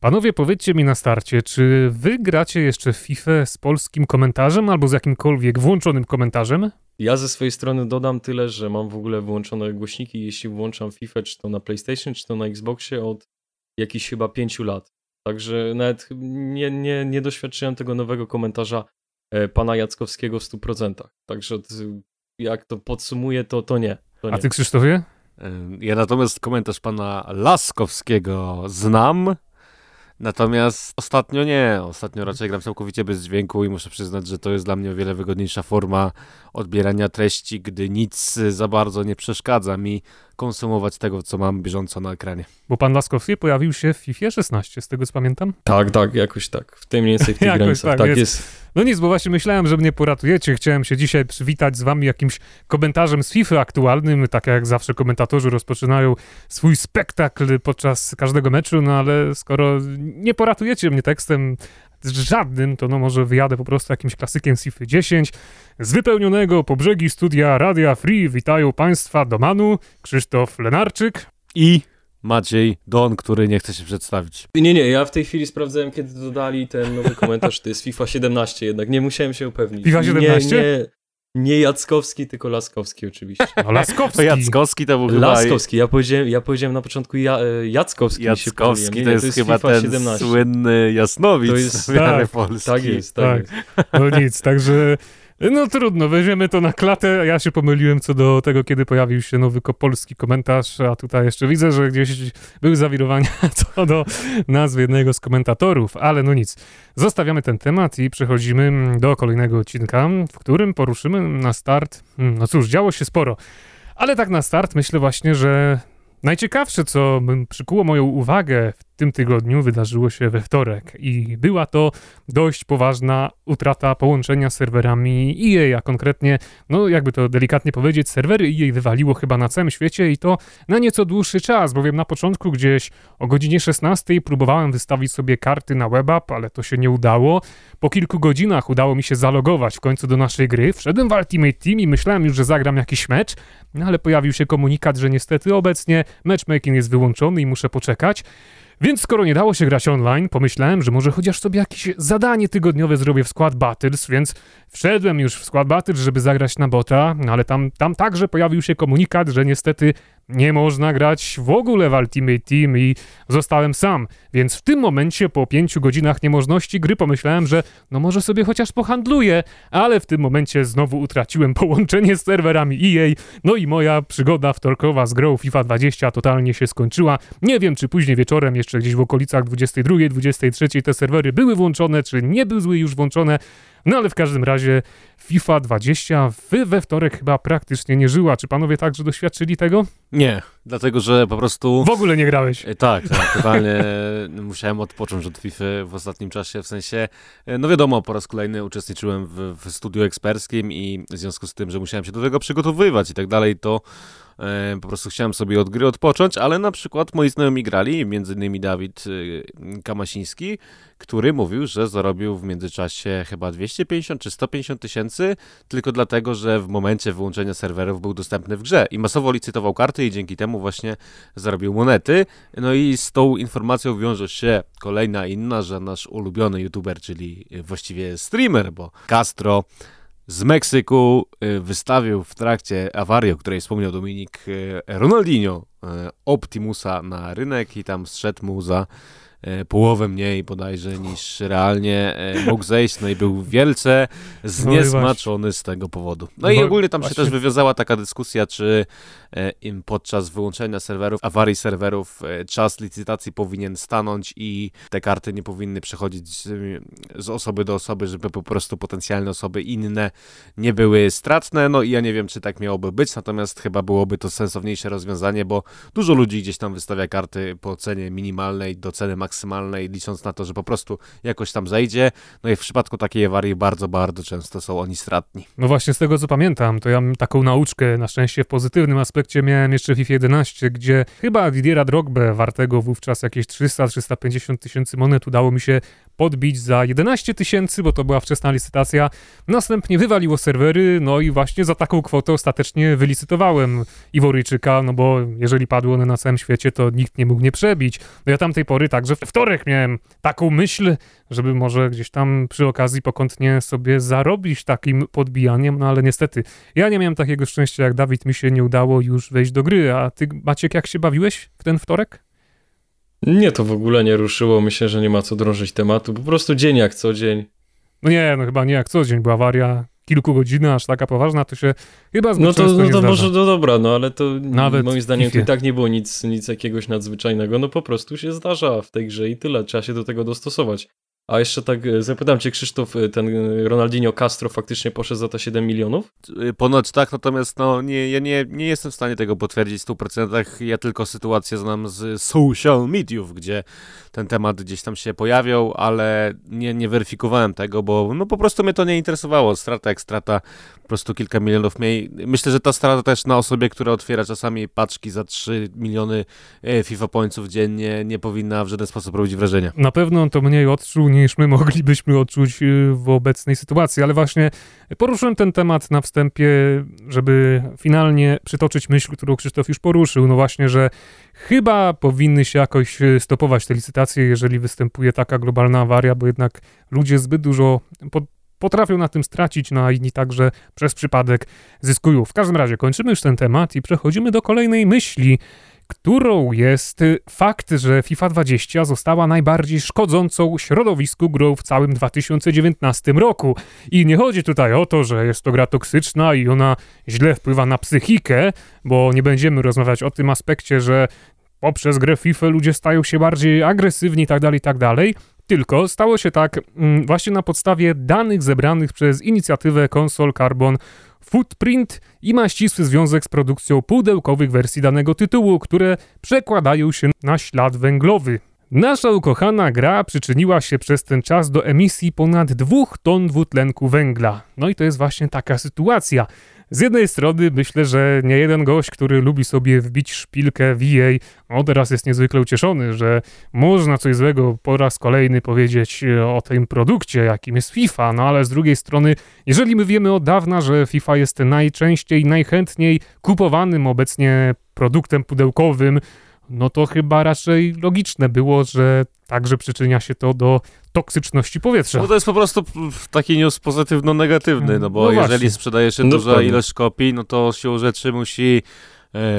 Panowie, powiedzcie mi na starcie, czy wy gracie jeszcze FIFA z polskim komentarzem albo z jakimkolwiek włączonym komentarzem? Ja ze swojej strony dodam tyle, że mam w ogóle wyłączone głośniki, jeśli włączam FIFA, czy to na PlayStation, czy to na Xboxie od jakichś chyba pięciu lat. Także nawet nie, nie, nie doświadczyłem tego nowego komentarza e, pana Jackowskiego w 100%. Także jak to podsumuję, to, to nie. To nie. A ty Krzysztofie? Ja natomiast komentarz pana Laskowskiego znam, Natomiast ostatnio nie. Ostatnio raczej gram całkowicie bez dźwięku i muszę przyznać, że to jest dla mnie o wiele wygodniejsza forma odbierania treści, gdy nic za bardzo nie przeszkadza mi konsumować tego, co mam bieżąco na ekranie. Bo pan Laskowski pojawił się w FIFA 16, z tego co pamiętam? Tak, tak, jakoś tak. W tym mniej więcej w tych granicach. Tak, tak jest. jest. No nic, bo właśnie myślałem, że mnie poratujecie. Chciałem się dzisiaj przywitać z wami jakimś komentarzem z FIFA aktualnym. Tak jak zawsze komentatorzy rozpoczynają swój spektakl podczas każdego meczu, no ale skoro nie poratujecie mnie tekstem żadnym, to no może wyjadę po prostu jakimś klasykiem z FIFA 10. Z wypełnionego po brzegi studia Radia Free witają Państwa Domanu, Krzysztof Lenarczyk i Maciej Don, który nie chce się przedstawić. Nie, nie, ja w tej chwili sprawdzałem, kiedy dodali ten nowy komentarz, to jest FIFA 17 jednak, nie musiałem się upewnić. FIFA 17? Nie, nie, nie Jackowski, tylko Laskowski oczywiście. No Laskowski. To Jackowski to był chyba... Laskowski, ja powiedziałem, ja powiedziałem na początku ja, e, Jackowski. Jackowski, nie, to, jest to, jest chyba FIFA ten 17. słynny Jasnowic to jest, tak, Polski. Tak jest, tak, tak. Jest. No nic, także no trudno, weźmiemy to na klatę. Ja się pomyliłem co do tego, kiedy pojawił się nowy polski komentarz, a tutaj jeszcze widzę, że gdzieś były zawirowania co do nazwy jednego z komentatorów, ale no nic. Zostawiamy ten temat i przechodzimy do kolejnego odcinka, w którym poruszymy na start. Hmm, no cóż, działo się sporo. Ale tak na start myślę właśnie, że Najciekawsze, co przykuło moją uwagę w tym tygodniu, wydarzyło się we wtorek i była to dość poważna utrata połączenia z serwerami EA, a konkretnie, no jakby to delikatnie powiedzieć, serwery EA wywaliło chyba na całym świecie i to na nieco dłuższy czas, bowiem na początku gdzieś o godzinie 16 próbowałem wystawić sobie karty na WebApp, ale to się nie udało. Po kilku godzinach udało mi się zalogować w końcu do naszej gry, wszedłem w Ultimate Team i myślałem już, że zagram jakiś mecz, no ale pojawił się komunikat, że niestety obecnie matchmaking jest wyłączony i muszę poczekać. Więc skoro nie dało się grać online, pomyślałem, że może chociaż sobie jakieś zadanie tygodniowe zrobię w Squad Battles, więc wszedłem już w Squad Battles, żeby zagrać na bota, no ale tam, tam także pojawił się komunikat, że niestety nie można grać w ogóle w Ultimate Team i zostałem sam. Więc w tym momencie, po pięciu godzinach niemożności gry, pomyślałem, że no może sobie chociaż pohandluję, ale w tym momencie znowu utraciłem połączenie z serwerami EA, no i moja przygoda wtorkowa z grą FIFA 20 totalnie się skończyła. Nie wiem, czy później wieczorem, jeszcze gdzieś w okolicach 22, 23 te serwery były włączone, czy nie były już włączone, no ale w każdym razie FIFA 20 wy we wtorek chyba praktycznie nie żyła. Czy panowie także doświadczyli tego? Nie, dlatego że po prostu... W ogóle nie grałeś. E, tak, tak, totalnie musiałem odpocząć od FIFA w ostatnim czasie, w sensie, e, no wiadomo, po raz kolejny uczestniczyłem w, w studiu eksperckim i w związku z tym, że musiałem się do tego przygotowywać i tak dalej, to po prostu chciałem sobie od gry odpocząć, ale na przykład moi znajomi grali, między innymi Dawid e, Kamasiński, który mówił, że zarobił w międzyczasie chyba 250 czy 150 tysięcy, tylko dlatego, że w momencie wyłączenia serwerów był dostępny w grze i masowo licytował karty i dzięki temu właśnie zarobił monety. No i z tą informacją wiąże się kolejna inna, że nasz ulubiony youtuber, czyli właściwie streamer, bo Castro z Meksyku y, wystawił w trakcie awarii, o której wspomniał Dominik y, Ronaldinho, y, Optimusa na rynek i tam zszedł mu za połowę mniej bodajże niż realnie e, mógł zejść, no i był wielce no zniesmaczony z tego powodu. No i ogólnie tam się też wywiązała taka dyskusja, czy e, im podczas wyłączenia serwerów, awarii serwerów, czas licytacji powinien stanąć i te karty nie powinny przechodzić z, z osoby do osoby, żeby po prostu potencjalne osoby inne nie były stratne. No i ja nie wiem, czy tak miałoby być, natomiast chyba byłoby to sensowniejsze rozwiązanie, bo dużo ludzi gdzieś tam wystawia karty po cenie minimalnej do ceny maksymalnej maksymalnej, licząc na to, że po prostu jakoś tam zejdzie. No i w przypadku takiej awarii bardzo, bardzo często są oni stratni. No właśnie z tego co pamiętam, to ja taką nauczkę na szczęście w pozytywnym aspekcie miałem jeszcze FIFA 11, gdzie chyba Didiera Drogbe wartego wówczas jakieś 300-350 tysięcy monet udało mi się podbić za 11 tysięcy, bo to była wczesna licytacja. Następnie wywaliło serwery, no i właśnie za taką kwotę ostatecznie wylicytowałem Iworyjczyka, no bo jeżeli padły one na całym świecie, to nikt nie mógł mnie przebić. No ja tamtej pory także w wtorek miałem taką myśl, żeby może gdzieś tam przy okazji pokątnie sobie zarobić takim podbijaniem, no ale niestety ja nie miałem takiego szczęścia jak Dawid, mi się nie udało już wejść do gry, a ty Maciek jak się bawiłeś w ten wtorek? Nie, to w ogóle nie ruszyło. Myślę, że nie ma co drążyć tematu. Po prostu dzień jak co dzień. No nie, no chyba nie jak co dzień była awaria. Kilku godzin, aż taka poważna, to się chyba zbyt No to, no to może, no dobra, no ale to Nawet moim zdaniem to i tak nie było nic, nic jakiegoś nadzwyczajnego. No po prostu się zdarza w tej grze i tyle. Trzeba się do tego dostosować. A jeszcze tak e, zapytam cię, Krzysztof, e, ten e, Ronaldinho Castro faktycznie poszedł za te 7 milionów? Y, Ponoć tak, natomiast no, nie, ja nie, nie jestem w stanie tego potwierdzić w 100%. Ja tylko sytuację znam z social mediów, gdzie ten temat gdzieś tam się pojawiał, ale nie, nie weryfikowałem tego, bo no, po prostu mnie to nie interesowało. Strata jak strata, po prostu kilka milionów mniej. Myślę, że ta strata też na osobie, która otwiera czasami paczki za 3 miliony FIFA pońców dziennie, nie powinna w żaden sposób robić wrażenia. Na pewno on to mniej odczuł niż my moglibyśmy odczuć y, w obecnej sytuacji, ale właśnie poruszyłem ten temat na wstępie, żeby finalnie przytoczyć myśl, którą Krzysztof już poruszył. No właśnie, że chyba powinny się jakoś y, stopować te licytacje, jeżeli występuje taka globalna awaria, bo jednak ludzie zbyt dużo po- potrafią na tym stracić, no a inni także przez przypadek zyskują. W każdym razie kończymy już ten temat i przechodzimy do kolejnej myśli, którą jest fakt, że FIFA 20 została najbardziej szkodzącą środowisku grą w całym 2019 roku. I nie chodzi tutaj o to, że jest to gra toksyczna i ona źle wpływa na psychikę, bo nie będziemy rozmawiać o tym aspekcie, że poprzez grę FIFA ludzie stają się bardziej agresywni tak itd., itd., tylko stało się tak mm, właśnie na podstawie danych zebranych przez inicjatywę Console Carbon Footprint i ma ścisły związek z produkcją pudełkowych wersji danego tytułu, które przekładają się na ślad węglowy. Nasza ukochana gra przyczyniła się przez ten czas do emisji ponad 2 ton dwutlenku węgla. No i to jest właśnie taka sytuacja. Z jednej strony myślę, że nie jeden gość, który lubi sobie wbić szpilkę w EA, no teraz jest niezwykle ucieszony, że można coś złego po raz kolejny powiedzieć e, o tym produkcie, jakim jest FIFA, no ale z drugiej strony, jeżeli my wiemy od dawna, że FIFA jest najczęściej, najchętniej kupowanym obecnie produktem pudełkowym, no to chyba raczej logiczne było, że także przyczynia się to do toksyczności powietrza. No to jest po prostu taki news pozytywno-negatywny, no bo No jeżeli sprzedaje się No duża ilość kopii, no to siłą rzeczy musi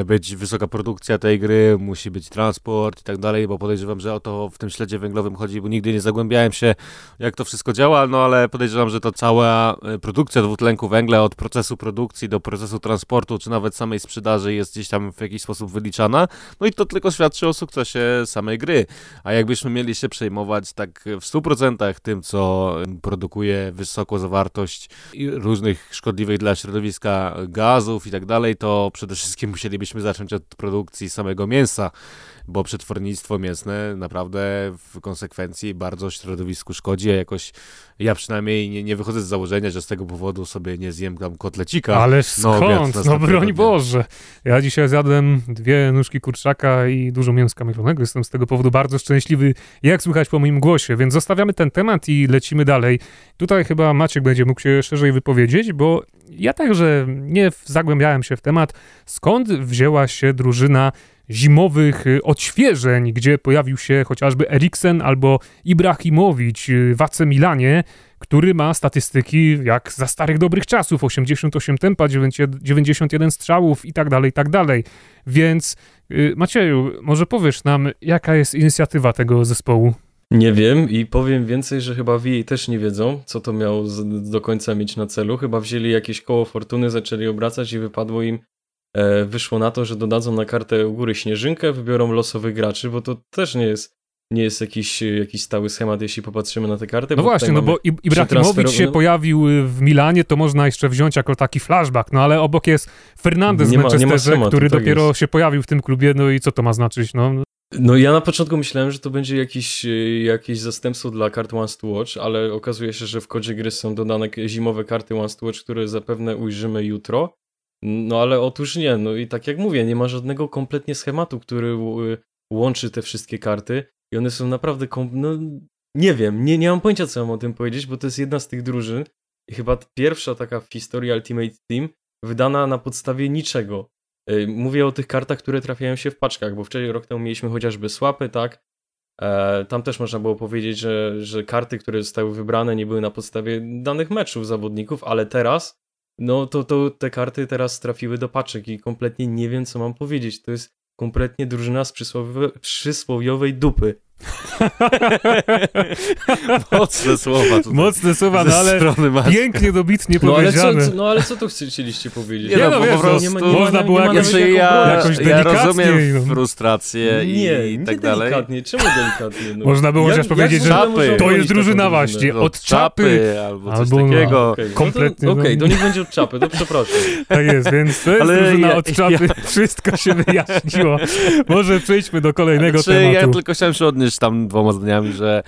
być wysoka produkcja tej gry, musi być transport i tak dalej, bo podejrzewam, że o to w tym śledzie węglowym chodzi, bo nigdy nie zagłębiałem się, jak to wszystko działa, no ale podejrzewam, że to cała e, produkcja dwutlenku węgla od procesu produkcji do procesu transportu, czy nawet samej sprzedaży jest gdzieś tam w jakiś sposób wyliczana, no i to tylko świadczy o sukcesie samej gry. A jakbyśmy mieli się przejmować tak w 100% tym, co produkuje wysoką zawartość różnych szkodliwych dla środowiska gazów i tak dalej, to przede wszystkim musielibyśmy zacząć od produkcji samego mięsa, bo przetwornictwo mięsne naprawdę w konsekwencji bardzo środowisku szkodzi, a jakoś ja przynajmniej nie, nie wychodzę z założenia, że z tego powodu sobie nie zjem tam kotlecika. No, obiad skąd? No następnego broń dnia. Boże. Ja dzisiaj zjadłem dwie nóżki kurczaka i dużo mięska mielonego. Jestem z tego powodu bardzo szczęśliwy, jak słychać po moim głosie. Więc zostawiamy ten temat i lecimy dalej. Tutaj chyba Maciek będzie mógł się szerzej wypowiedzieć, bo ja także nie zagłębiałem się w temat, skąd wzięła się drużyna zimowych y, odświeżeń, gdzie pojawił się chociażby Eriksen albo Ibrahimowicz y, w AC Milanie, który ma statystyki jak za starych dobrych czasów, 88 tempa, 90 91 strzałów i tak dalej, i tak dalej. Więc y, Macieju, może powiesz nam, jaka jest inicjatywa tego zespołu? Nie wiem i powiem więcej, że chyba VA też nie wiedzą, co to miało do końca mieć na celu. Chyba wzięli jakieś koło fortuny, zaczęli obracać i wypadło im, wyszło na to, że dodadzą na kartę u góry śnieżynkę, wybiorą losowych graczy, bo to też nie jest, nie jest jakiś, jakiś stały schemat, jeśli popatrzymy na te karty. No właśnie, no bo Ibrahimowicz się pojawił y, w Milanie, to można jeszcze wziąć jako taki flashback, no ale obok jest Fernandez ma Manchesterze, który tak dopiero jest. się pojawił w tym klubie, no i co to ma znaczyć, no? No ja na początku myślałem, że to będzie jakiś, e, jakieś zastępstwo dla kart Once to Watch, ale okazuje się, że w kodzie gry są dodane zimowe karty Once to Watch, które zapewne ujrzymy jutro. No ale otóż nie, no i tak jak mówię, nie ma żadnego kompletnie schematu, który ł- łączy te wszystkie karty i one są naprawdę, no nie wiem, nie, nie mam pojęcia, co mam o tym powiedzieć, bo to jest jedna z tych drużyn i chyba pierwsza taka w historii Ultimate Team wydana na podstawie niczego. Y, mówię o tych kartach, które trafiają się w paczkach, bo wcześniej rok temu mieliśmy chociażby słapy, tak? E, tam też można było powiedzieć, że, że karty, które zostały wybrane, nie były na podstawie danych meczów zawodników, ale teraz, no to, to te karty teraz trafiły do paczek i kompletnie nie wiem, co mam powiedzieć. To jest kompletnie drużyna z przysłowiowej, dupy. Mocne słowa tutaj. Mocne słowa, no ale pięknie, dobitnie no, powiedziane. Ale co, no ale co tu chcieliście powiedzieć? Nie, no, no, po prostu, nie ma, nie można było jakoś, znaczy, ja, jakoś ja rozumiem no. frustrację i, nie, i nie tak dalej. delikatnie. Czemu delikatnie? No. Można było chociaż powiedzieć, że czapy. to jest drużyna właśnie, no, od czapy, albo coś albo, takiego. No, okay. Kompletnie. No Okej, okay, to niech będzie od czapy, to przepraszam. Tak jest, więc to jest ale drużyna ja, od czapy. Ja... Wszystko się wyjaśniło. Może przejdźmy do kolejnego znaczy, tematu. Ja tylko chciałem się odnieść tam dwoma zdaniami, że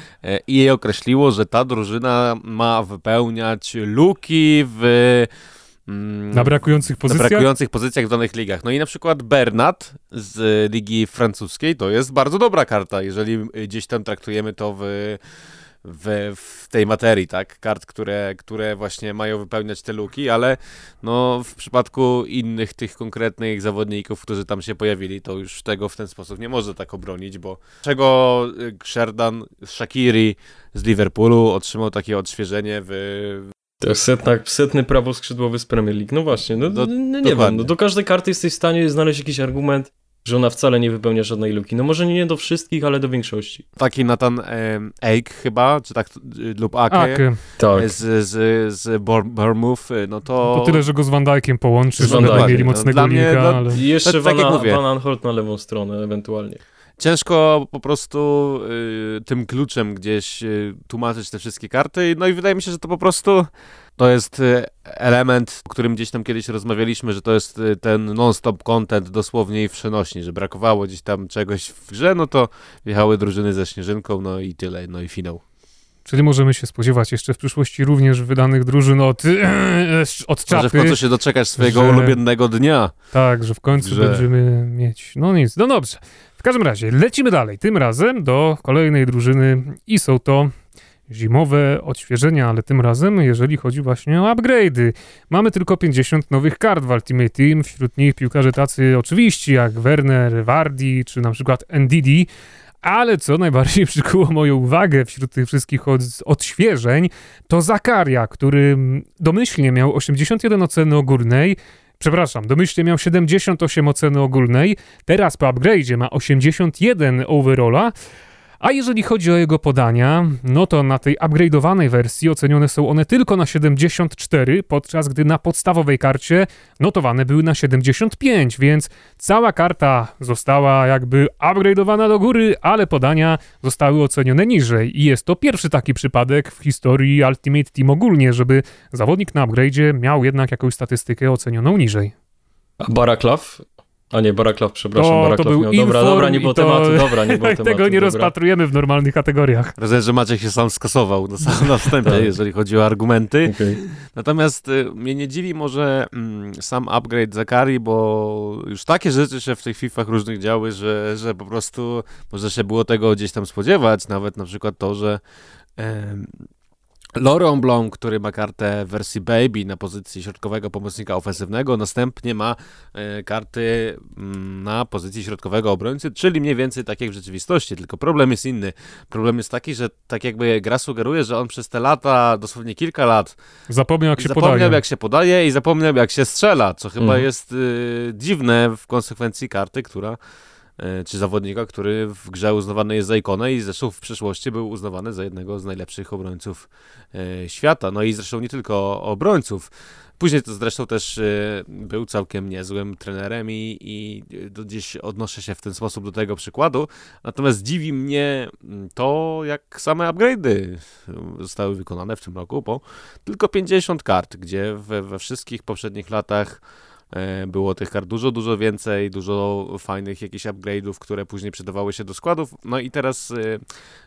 e określiło, że ta drużyna ma wypełniać luki w mm, na brakujących pozycjach? Na brakujących pozycjach w danych ligach. No i na przykład Bernat z ligi francuskiej to jest bardzo dobra karta, jeżeli gdzieś tam traktujemy to w w, w tej materii, tak? Kart, które, które właśnie mają wypełniać te luki, ale no w przypadku innych tych konkretnych zawodników, którzy tam się pojawili, to już tego w ten sposób nie może tak obronić, bo czego y, Sherdan Shakiri z Liverpoolu otrzymał takie odświeżenie w, to jest setna, setny prawo skrzydłowy z Premier League. No właśnie, no, do, no nie wiem, no do każdej karty jesteś w stanie znaleźć jakiś argument, że ona wcale nie wypełnia żadnej luki. No może nie do wszystkich, ale do większości. Taki Nathan e, Ake chyba, czy tak, lub Ake, Ake. Tak. z, z, z Bournemouth, e, no to... To tyle, że go z Van Dijkiem połączy, żeby mieli no, mocnego no, linka, ale... I jeszcze tak, Van, tak. Van Aanholt na lewą stronę ewentualnie. Ciężko po prostu y, tym kluczem gdzieś y, tłumaczyć te wszystkie karty, no i wydaje mi się, że to po prostu to jest y, element, o którym gdzieś tam kiedyś rozmawialiśmy, że to jest y, ten non-stop content dosłownie i w przenośni, że brakowało gdzieś tam czegoś w grze, no to wjechały drużyny ze śnieżynką, no i tyle, no i finał. Czyli możemy się spodziewać jeszcze w przyszłości również wydanych drużyn od, od czapy. Może w końcu się doczekać swojego że, ulubionego dnia. Tak, że w końcu że... będziemy mieć. No nic, no dobrze. W każdym razie, lecimy dalej. Tym razem do kolejnej drużyny i są to zimowe odświeżenia, ale tym razem, jeżeli chodzi właśnie o upgrade'y. Mamy tylko 50 nowych kart w Ultimate Team, wśród nich piłkarze tacy oczywiście jak Werner, Wardi czy na przykład NDD, ale co najbardziej przykuło moją uwagę wśród tych wszystkich od, odświeżeń, to Zakaria, który domyślnie miał 81 oceny ogólnej, przepraszam, domyślnie miał 78 oceny ogólnej, teraz po upgrade'zie ma 81 overalla, a jeżeli chodzi o jego podania, no to na tej upgrade'owanej wersji ocenione są one tylko na 74, podczas gdy na podstawowej karcie notowane były na 75, więc cała karta została jakby upgrade'owana do góry, ale podania zostały ocenione niżej. I jest to pierwszy taki przypadek w historii Ultimate Team ogólnie, żeby zawodnik na upgrade'zie miał jednak jakąś statystykę ocenioną niżej. A Baraklaw a nie, Baraklaw, przepraszam, to, Baraklaw to był miał. Dobra, dobra, nie było to... tematu, dobra, nie było tematu. Tego nie dobra. rozpatrujemy w normalnych kategoriach. Rozumiem, że Maciek się sam skasował na, na wstępie, tak. jeżeli chodzi o argumenty. Okay. Natomiast y, mnie nie dziwi może mm, sam upgrade Zakari, bo już takie rzeczy się w tych FIFAch różnych działy, że, że po prostu może się było tego gdzieś tam spodziewać, nawet na przykład to, że Laurent Blanc, który ma kartę w wersji Baby na pozycji środkowego pomocnika ofensywnego, następnie ma e, karty mm, na pozycji środkowego obrońcy, czyli mniej więcej tak jak w rzeczywistości, tylko problem jest inny. Problem jest taki, że tak jakby gra sugeruje, że on przez te lata, dosłownie kilka lat zapomniał jak się zapomniał, podaje. jak się podaje i zapomniał jak się strzela, co chyba mhm. jest y, dziwne w konsekwencji karty, która czy zawodnika, który w grze uznawany jest za ikonę i zresztą w przyszłości był uznawany za jednego z najlepszych obrońców e, świata. No i zresztą nie tylko obrońców. Później to zresztą też e, był całkiem niezłym trenerem i, i gdzieś odnoszę się w ten sposób do tego przykładu. Natomiast dziwi mnie mm, to, jak same upgrade'y zostały wykonane w tym roku, bo tylko 50 kart, gdzie we, we wszystkich poprzednich latach e, było tych kart dużo, dużo więcej, dużo fajnych jakichś upgrade'ów, które później przydawały się do składów. No i teraz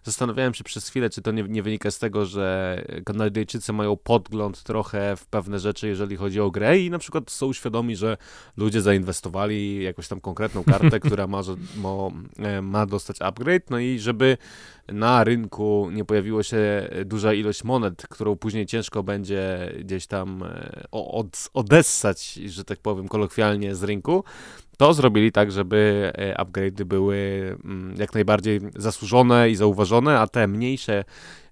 zastanawiałem się przez chwilę, czy to nie, nie wynika z tego, że Kanadyjczycy mają podgląd trochę w pewne rzeczy, jeżeli chodzi o grę i na przykład są świadomi, że ludzie zainwestowali jakąś tam konkretną kartę, która ma, ma, ma dostać upgrade, no i żeby na rynku nie pojawiło się duża ilość monet, którą później ciężko będzie gdzieś tam e, od, odessać, że tak powiem kolokwialnie z rynku, to zrobili tak, żeby e, upgrade'y były mm, jak najbardziej zasłużone i zauważone, a te mniejsze,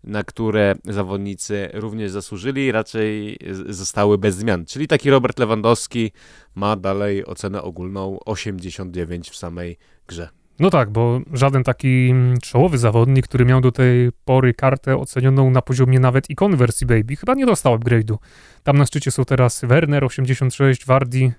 na które zawodnicy również zasłużyli, raczej zostały bez zmian. Czyli taki Robert Lewandowski ma dalej ocenę ogólną 89 w samej grze. No tak, bo żaden taki czołowy zawodnik, który miał do tej pory kartę ocenioną na poziomie nawet ikony wersji Baby, chyba nie dostał upgrade'u. Tam na szczycie są teraz Werner 86, Wardi.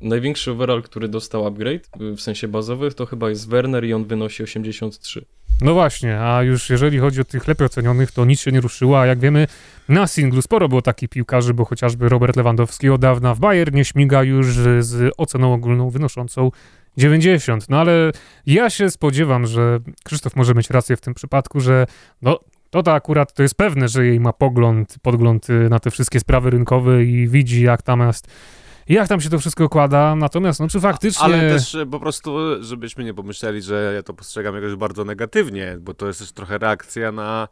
Największy overall, który dostał upgrade, w sensie bazowy, to chyba jest Werner i on wynosi 83. No właśnie, a już jeżeli chodzi o tych lepiej ocenionych, to nic się nie ruszyło, a jak wiemy, na singlu sporo było takich piłkarzy, bo chociażby Robert Lewandowski od dawna w Bayern nie śmiga już z oceną ogólną wynoszącą 90. No ale ja się spodziewam, że Krzysztof może mieć rację w tym przypadku, że no to to akurat to jest pewne, że jej ma pogląd, podgląd y, na te wszystkie sprawy rynkowe i widzi jak tam jest jak tam się to wszystko układa, natomiast no czy faktycznie... Ale też y, po prostu, żebyśmy nie pomyśleli, że ja to postrzegam jakoś bardzo negatywnie, bo to jest też trochę reakcja na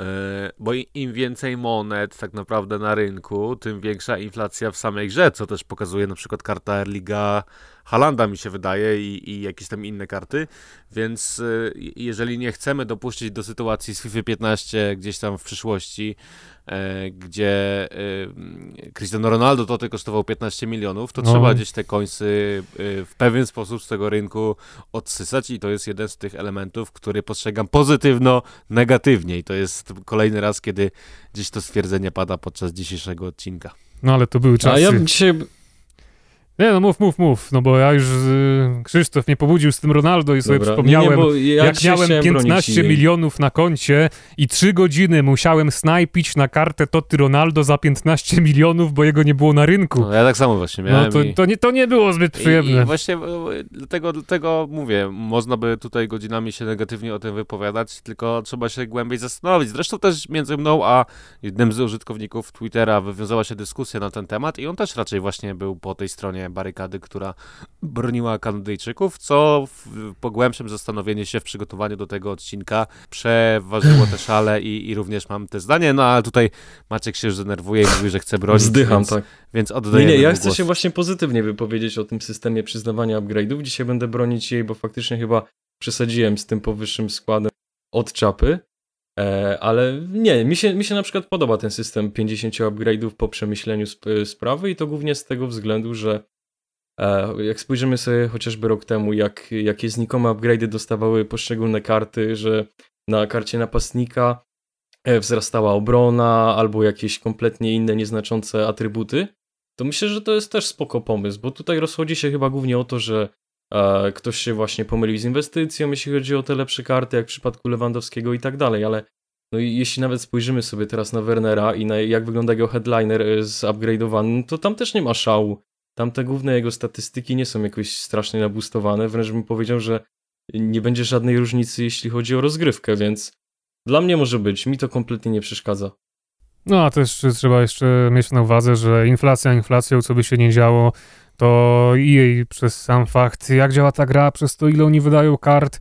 E, bo im więcej monet tak naprawdę na rynku, tym większa inflacja w samej grze, co też pokazuje na przykład karta Erliga Halanda mi się wydaje i, i jakieś tam inne karty, więc e, jeżeli nie chcemy dopuścić do sytuacji z FIFA 15 gdzieś tam w przyszłości, E, gdzie e, Cristiano Ronaldo to tylko kosztował 15 milionów, to no. trzeba gdzieś te końcy e, w pewien sposób z tego rynku odsysać i to jest jeden z tych elementów, który postrzegam pozytywno, negatywnie i to jest kolejny raz, kiedy gdzieś to stwierdzenie pada podczas dzisiejszego odcinka. No ale to były czasy. A ja dzisiaj nie, no mów, mów, mów, no bo ja już, y, Krzysztof mnie pobudził z tym Ronaldo i sobie Dobra. przypomniałem, nie, nie, ja jak miałem 15 milionów na koncie i 3 godziny musiałem snajpić na kartę Totti Ronaldo za 15 milionów, bo jego nie było na rynku. No, ja tak samo właśnie miałem. No to, i... to, nie, to nie było zbyt przyjemne. I, i właśnie dlatego, dlatego mówię, można by tutaj godzinami się negatywnie o tym wypowiadać, tylko trzeba się głębiej zastanowić. Zresztą też między mną a jednym z użytkowników Twittera wywiązała się dyskusja na ten temat i on też raczej właśnie był po tej stronie barykady, która broniła Kanadyjczyków, co w, po głębszym zastanowieniu się w przygotowaniu do tego odcinka przeważyło te szale i, i również mam te zdanie, no ale tutaj Maciek się już denerwuje i mówi, że chce bronić, Zdycham, więc, tak. więc oddaję Nie, nie, ja chcę głos. się właśnie pozytywnie wypowiedzieć o tym systemie przyznawania upgrade'ów. Dzisiaj będę bronić jej, bo faktycznie chyba przesadziłem z tym powyższym składem od czapy. E, ale nie, mi się, mi się na przykład podoba ten system 50 upgrade'ów po przemyśleniu sp sprawy i to głównie z tego względu, że jak spojrzymy sobie chociażby rok temu, jak, jakie znikome upgrade'y dostawały poszczególne karty, że na karcie napastnika e, wzrastała obrona albo jakieś kompletnie inne nieznaczące atrybuty, to myślę, że to jest też spoko pomysł, bo tutaj rozchodzi się chyba głównie o to, że e, ktoś się właśnie pomylił z inwestycją, jeśli chodzi o te lepsze karty, jak w przypadku Lewandowskiego i tak dalej, ale no i jeśli nawet spojrzymy sobie teraz na Wernera i na jak wygląda jego headliner zupgrade'owany, to tam też nie ma szału. Tam te główne jego statystyki nie są jakoś strasznie nabustowane, wręcz bym powiedział, że nie będzie żadnej różnicy, jeśli chodzi o rozgrywkę, więc dla mnie może być, mi to kompletnie nie przeszkadza. No a też trzeba jeszcze mieć na uwadze, że inflacja inflacją, co by się nie działo, to i jej przez sam fakt, jak działa ta gra, przez to ile oni wydają kart,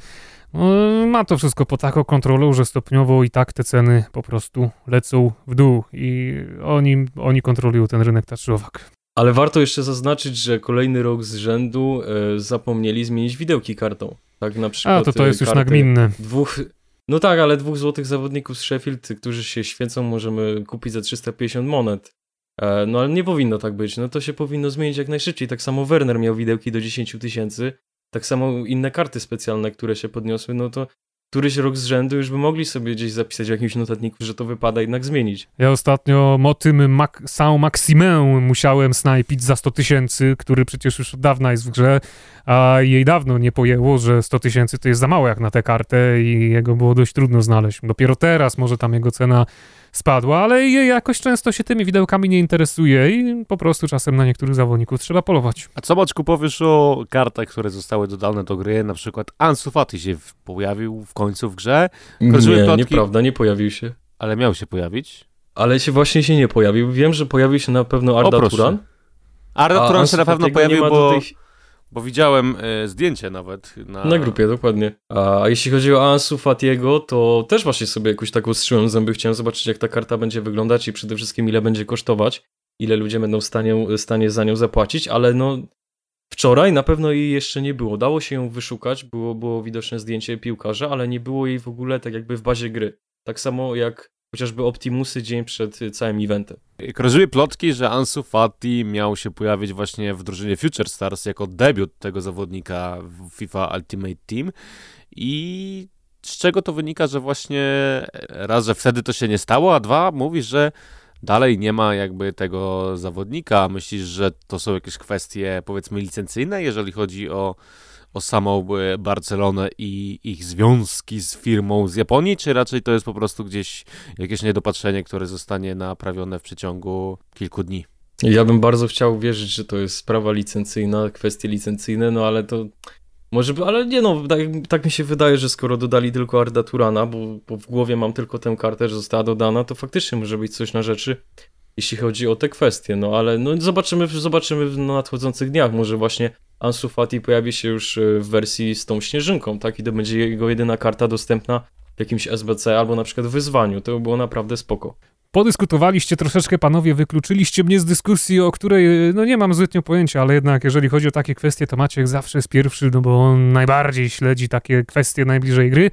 no, ma to wszystko pod taką kontrolą, że stopniowo i tak te ceny po prostu lecą w dół i oni, oni kontrolują ten rynek taczowak. Ale warto jeszcze zaznaczyć, że kolejny rok z rzędu e, zapomnieli zmienić widełki kartą. Tak na przykład. A, to to jest już nagminne. Dwóch, no tak, ale dwóch złotych zawodników z Sheffield, którzy się świecą, możemy kupić za 350 monet. E, no ale nie powinno tak być. No to się powinno zmienić jak najszybciej. Tak samo Werner miał widełki do 10 tysięcy. Tak samo inne karty specjalne, które się podniosły, no to któryś rok z rzędu już by mogli sobie gdzieś zapisać w jakimś notatniku, że to wypada jednak zmienić. Ja ostatnio motym Mac Saint Maximin musiałem snajpić za 100 tysięcy, który przecież już od dawna jest w grze, a jej dawno nie pojęło, że 100 tysięcy to jest za mało jak na tę kartę i jego było dość trudno znaleźć. Dopiero teraz może tam jego cena spadła, ale jakoś często się tymi widełkami nie interesuje i po prostu czasem na niektórych zawodników trzeba polować. A co Maczku powiesz o kartach, które zostały dodane do gry? Na przykład Ansu Fati się pojawił w końcu w grze. Krążyły nie, plotki, nieprawda, nie pojawił się. Ale miał się pojawić. Ale się właśnie się nie pojawił. Wiem, że pojawił się na pewno Arda o, Turan. Arda Turan się na pewno pojawił, bo... Bo widziałem e, zdjęcie nawet na... Na grupie, dokładnie. A jeśli chodzi o Ansu Fatiego, to też właśnie sobie jakoś tak ostrzyłem zęby. Chciałem zobaczyć, jak ta karta będzie wyglądać i przede wszystkim ile będzie kosztować. Ile ludzie będą w stanie, stanie za nią zapłacić, ale no... Wczoraj na pewno jej jeszcze nie było. Dało się ją wyszukać, było, było widoczne zdjęcie piłkarza, ale nie było jej w ogóle tak jakby w bazie gry. Tak samo jak chociażby Optimusy dzień przed całym eventem. Krążyły plotki, że Ansu Fati miał się pojawić właśnie w drużynie Future Stars jako debiut tego zawodnika w FIFA Ultimate Team i z czego to wynika, że właśnie raz, że wtedy to się nie stało, a dwa, mówisz, że dalej nie ma jakby tego zawodnika. Myślisz, że to są jakieś kwestie powiedzmy licencyjne, jeżeli chodzi o o samą e, Barcelonę i ich związki z firmą z Japonii, czy raczej to jest po prostu gdzieś jakieś niedopatrzenie, które zostanie naprawione w przeciągu kilku dni? Ja bym bardzo chciał wierzyć, że to jest sprawa licencyjna, kwestie licencyjne, no ale to może, ale nie no, tak, tak, mi się wydaje, że skoro dodali tylko Arda Turana, bo, bo, w głowie mam tylko tę kartę, że została dodana, to faktycznie może być coś na rzeczy, jeśli chodzi o te kwestie, no ale no zobaczymy, zobaczymy w nadchodzących dniach, może właśnie Ansu Fati pojawi się już e, w wersji z tą śnieżynką, tak? I to będzie jego jedyna karta dostępna w jakimś SBC albo na przykład w wyzwaniu. To by było naprawdę spoko. Podyskutowaliście troszeczkę, panowie, wykluczyliście mnie z dyskusji, o której no nie mam zbytnio pojęcia, ale jednak jeżeli chodzi o takie kwestie, to Maciek zawsze jest pierwszy, no bo on najbardziej śledzi takie kwestie najbliżej gry.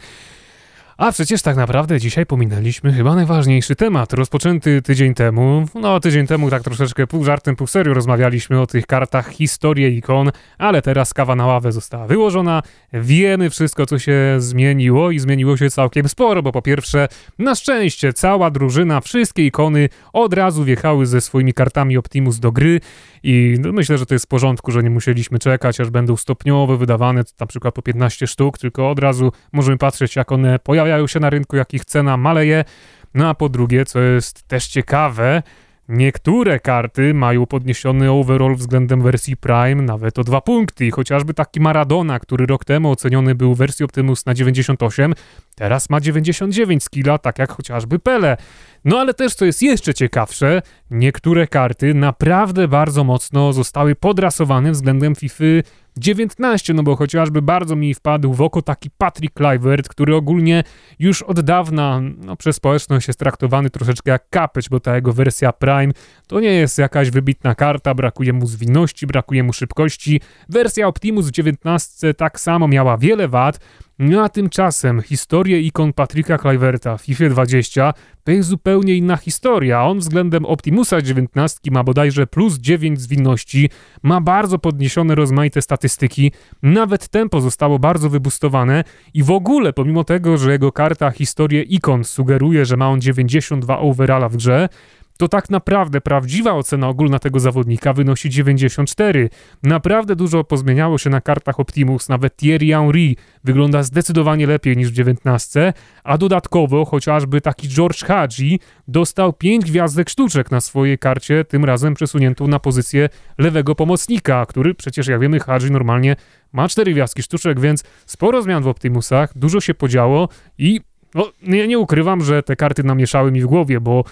A przecież tak naprawdę dzisiaj pominęliśmy chyba najważniejszy temat, rozpoczęty tydzień temu. No, tydzień temu tak troszeczkę pół żartem, pół serio rozmawialiśmy o tych kartach historii ikon, ale teraz kawa na ławę została wyłożona. Wiemy wszystko, co się zmieniło i zmieniło się całkiem sporo, bo po pierwsze, na szczęście cała drużyna, wszystkie ikony od razu wjechały ze swoimi kartami Optimus do gry i no, myślę, że to jest w porządku, że nie musieliśmy czekać, aż będą stopniowo wydawane, na przykład po 15 sztuk, tylko od razu możemy patrzeć, jak one pojawiają się na rynku, jak ich cena maleje. No a po drugie, co jest też ciekawe, Niektóre karty mają podniesiony overall względem wersji Prime nawet o dwa punkty. Chociażby taki Maradona, który rok temu oceniony był w wersji Optimus na 98, teraz ma 99 skilla, tak jak chociażby Pele. No ale też, co jest jeszcze ciekawsze, niektóre karty naprawdę bardzo mocno zostały podrasowane względem FIFA 19, no bo chociażby bardzo mi wpadł w oko taki Patrick Kluivert, który ogólnie już od dawna no, przez społeczność jest traktowany troszeczkę jak kapeć, bo ta jego wersja Prime to nie jest jakaś wybitna karta, brakuje mu zwinności, brakuje mu szybkości. Wersja Optimus w 19 tak samo miała wiele wad, no a tymczasem historię ikon Patryka Kluiverta w FIFA 20 to jest zupełnie inna historia. On względem Optimusa 19 ma bodajże plus 9 zwinności, ma bardzo podniesione rozmaite statystyki, nawet tempo zostało bardzo wybustowane. I w ogóle pomimo tego, że jego karta historię ikon sugeruje, że ma on 92 overalla w grze, to tak naprawdę prawdziwa ocena ogólna tego zawodnika wynosi 94. Naprawdę dużo pozmieniało się na kartach Optimus, nawet Thierry Henry wygląda zdecydowanie lepiej niż w 19, a dodatkowo chociażby taki George Hadji dostał 5 gwiazdek sztuczek na swojej karcie, tym razem przesuniętą na pozycję lewego pomocnika, który przecież jak wiemy Hadji normalnie ma 4 gwiazdki sztuczek, więc sporo zmian w Optimusach, dużo się podziało i no, nie, nie ukrywam, że te karty namieszały mi w głowie, bo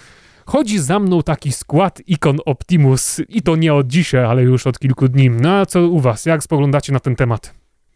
Chodzi za mną taki skład ikon Optimus i to nie od dzisiaj, ale już od kilku dni. No a co u was? Jak spoglądacie na ten temat?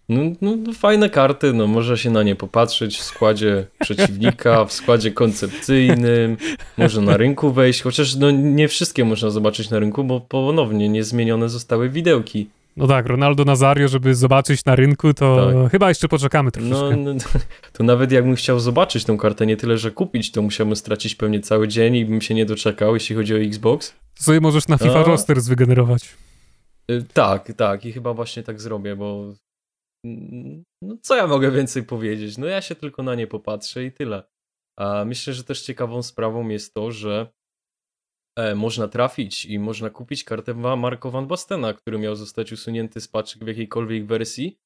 No, no, no, fajne karty, no można się na nie popatrzeć w składzie przeciwnika, w składzie koncepcyjnym, może na rynku wejść, chociaż no nie wszystkie można zobaczyć na rynku, bo ponownie niezmienione zostały widełki. No tak, Ronaldo Nazario, żeby zobaczyć na rynku, to tak. chyba jeszcze poczekamy troszeczkę. No, no, to nawet jakbym chciał zobaczyć tą kartę, nie tyle, że kupić, to musiałbym stracić pewnie cały dzień i bym się nie doczekał, jeśli chodzi o Xbox. To sobie możesz na FIFA A... roster wygenerować. Y, tak, tak i chyba właśnie tak zrobię, bo no co ja mogę więcej powiedzieć? No ja się tylko na nie popatrzę i tyle. A myślę, że też ciekawą sprawą jest to, że można trafić i można kupić kartę Marko Van Bastena, który miał zostać usunięty z paczek w jakiejkolwiek wersji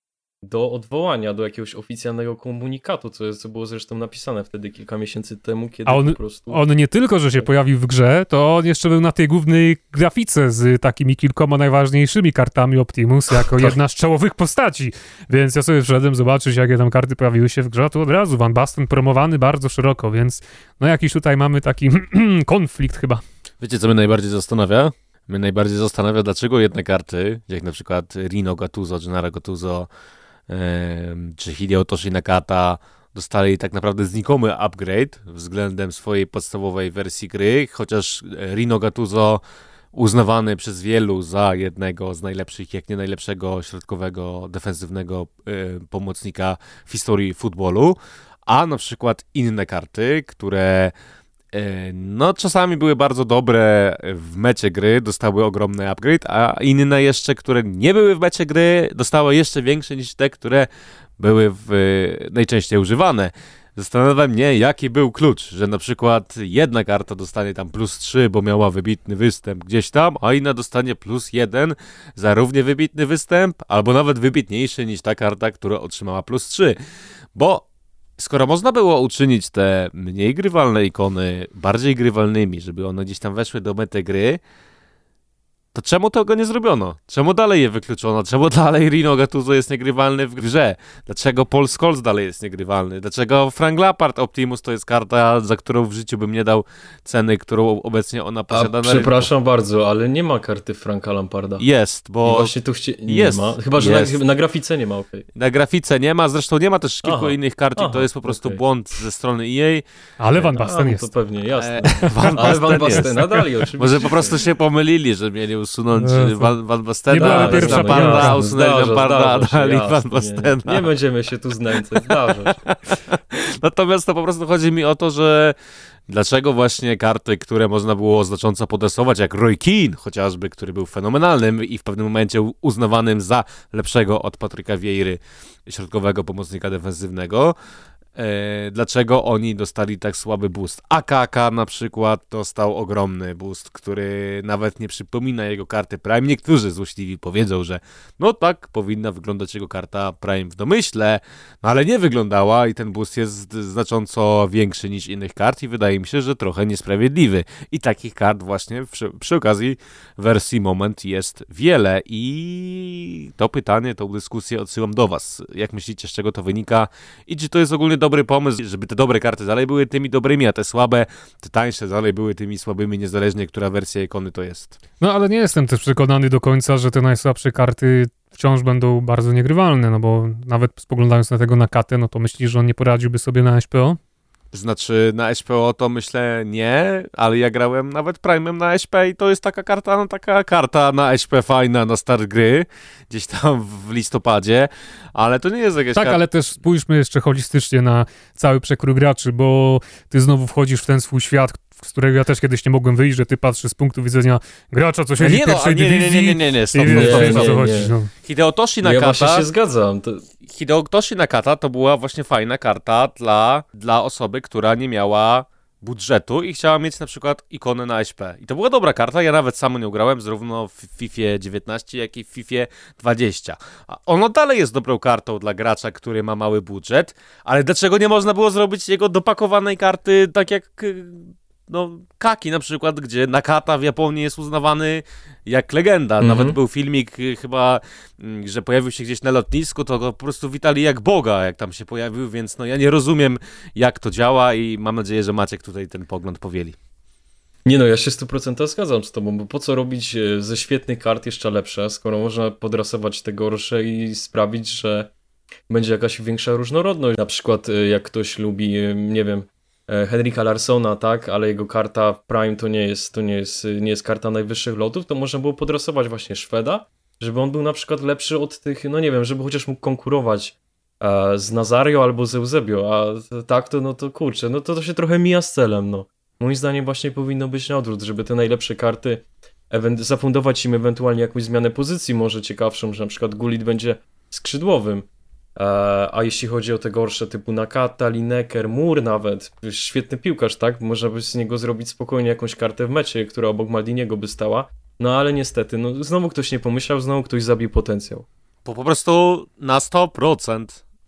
do odwołania do jakiegoś oficjalnego komunikatu, co, jest, co było zresztą napisane wtedy kilka miesięcy temu, kiedy A on, po prostu... on nie tylko, że się pojawił w grze, to on jeszcze był na tej głównej grafice z takimi kilkoma najważniejszymi kartami Optimus, jako Tak. jedna z czołowych postaci. Więc ja sobie wszedłem zobaczyć, jakie tam karty pojawiły się w grze, a tu od razu Van Basten promowany bardzo szeroko, więc no jakiś tutaj mamy taki konflikt chyba. Wiecie, co mnie najbardziej zastanawia? Mnie najbardziej zastanawia, dlaczego jedne karty, jak na przykład Rino Gattuso, Gennaro Gattuso, em, czy Hideo Toshi Nakata, dostali tak naprawdę znikomy upgrade względem swojej podstawowej wersji gry, chociaż e, Rino Gattuso uznawany przez wielu za jednego z najlepszych, jak nie najlepszego środkowego, defensywnego e, pomocnika w historii futbolu, a na przykład inne karty, które no czasami były bardzo dobre w mecie gry, dostały ogromny upgrade, a inne jeszcze, które nie były w mecie gry, dostały jeszcze większe niż te, które były w, najczęściej używane. Zastanawia mnie, jaki był klucz, że na przykład jedna karta dostanie tam plus 3, bo miała wybitny występ gdzieś tam, a inna dostanie plus 1 za równie wybitny występ, albo nawet wybitniejszy niż ta karta, która otrzymała plus 3. Bo skoro można było uczynić te mniej grywalne ikony bardziej grywalnymi, żeby one gdzieś tam weszły do mety gry, to czemu tego nie zrobiono? Czemu dalej je wykluczono? Czemu dalej Rino Gattuso jest niegrywalny w grze? Dlaczego Paul Scholes dalej jest niegrywalny? Dlaczego Frank Lampard Optimus to jest karta, za którą w życiu bym nie dał ceny, którą obecnie ona A posiada na rynku? przepraszam bardzo, ale nie ma karty Franka Lamparda. Jest, I bo właśnie tu chcie... nie jest, ma. Chyba, że jest. na, na grafice nie ma, okej. na grafice nie ma, zresztą nie ma też kilku Aha, innych kart i to aha, jest po prostu okej. błąd ze strony EA. Ale Van A, Basten no jest. to pewnie, jasne. E, Van Ale Van Basten dali oczywiście. Może po prostu się pomylili, że mieli usunąć Jezu. Van, Van Nie Bastena, pierwsza para. usunęli Lamparda, a dali Van Nie, Bastena. nie będziemy się tu znęcać, zdarza. Natomiast to po prostu chodzi mi o to, że dlaczego właśnie karty, które można było znacząco podesować, jak Roy Keane chociażby, który był fenomenalnym i w pewnym momencie uznawanym za lepszego od Patryka Wiejry, środkowego pomocnika defensywnego, e, dlaczego oni dostali tak słaby boost. AKK na przykład dostał ogromny boost, który nawet nie przypomina jego karty Prime. Niektórzy złośliwi powiedzą, że no tak powinna wyglądać jego karta Prime w domyśle, no ale nie wyglądała i ten boost jest znacząco większy niż innych kart i wydaje mi się, że trochę niesprawiedliwy. I takich kart właśnie przy, przy okazji wersji Moment jest wiele i to pytanie, tą dyskusję odsyłam do was. Jak myślicie, z czego to wynika i czy to jest ogólnie dobry pomysł, żeby te dobre karty dalej były tymi dobrymi, a te słabe, te tańsze dalej były tymi słabymi, niezależnie która wersja ikony to jest. No ale nie jestem też przekonany do końca, że te najsłabsze karty wciąż będą bardzo niegrywalne, no bo nawet spoglądając na tego Nakatę, no to myślisz, że on nie poradziłby sobie na SPO? Znaczy na SPO to myślę nie, ale ja grałem nawet Prime'em na SP i to jest taka karta, no taka karta na SP fajna na start gry, gdzieś tam w listopadzie, ale to nie jest jakaś Tak, ale też spójrzmy jeszcze holistycznie na cały przekrój graczy, bo ty znowu wchodzisz w ten swój świat, z którego ja też kiedyś nie mogłem wyjść, że ty patrzysz z punktu widzenia gracza, co siedzi nie, w no, pierwszej ale nie, nie, nie, dywizji nie, nie, nie, stop, i stop, wiesz, stop, wiesz, o stop. co nie, chodzi. nie. No. Hideotoshi Ja właśnie Nakata, się zgadzam. To, Hideotoshi Nakata to była właśnie fajna karta dla, dla osoby, która nie miała budżetu i chciała mieć na przykład ikonę na SP. I to była dobra karta, ja nawet sam nią grałem, zarówno w FIFA 19, jak i w FIFA 20. A ono dalej jest dobrą kartą dla gracza, który ma mały budżet, ale dlaczego nie można było zrobić jego dopakowanej karty tak jak y, no, Kaki na przykład, gdzie Nakata w Japonii jest uznawany jak legenda. Mhm. Nawet był filmik y, chyba, mm, że pojawił się gdzieś na lotnisku, to go po prostu witali jak Boga, jak tam się pojawił, więc no ja nie rozumiem jak to działa i mam nadzieję, że Maciek tutaj ten pogląd powieli. Nie no, ja się 100% zgadzam z tobą, bo po co robić e, ze świetnych kart jeszcze lepsze, skoro można podrasować te gorsze i sprawić, że będzie jakaś większa różnorodność. Na przykład e, jak ktoś lubi, e, nie wiem, Henrika Larsona, tak, ale jego karta Prime to nie jest, to nie jest, nie jest karta najwyższych lotów, to można było podrasować właśnie Szweda, żeby on był na przykład lepszy od tych, no nie wiem, żeby chociaż mógł konkurować e, z Nazario albo z Eusebio, a tak to, no to kurczę, no to to się trochę mija z celem, no. Moim zdaniem właśnie powinno być na odwrót, żeby te najlepsze karty zafundować im ewentualnie jakąś zmianę pozycji może ciekawszą, że na przykład Gulit będzie skrzydłowym, A jeśli chodzi o te gorsze typu Nakata, Lineker, Mur nawet, świetny piłkarz, tak? Można by z niego zrobić spokojnie jakąś kartę w mecie, która obok Maldiniego by stała. No ale niestety, no znowu ktoś nie pomyślał, znowu ktoś zabił potencjał. Bo po prostu na 100%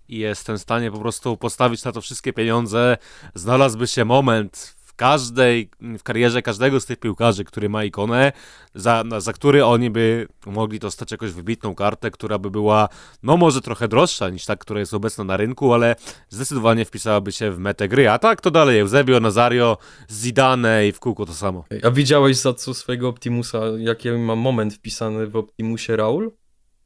jestem w stanie po prostu postawić na to wszystkie pieniądze. Znalazłby się moment każdej, w karierze każdego z tych piłkarzy, który ma ikonę, za, za który oni by mogli dostać jakąś wybitną kartę, która by była, no może trochę droższa niż ta, która jest obecna na rynku, ale zdecydowanie wpisałaby się w metę gry. A tak to dalej, Eusebio, Nazario, Zidane i w kółko to samo. A widziałeś za co swojego Optimusa, jaki ma moment wpisany w Optimusie Raul?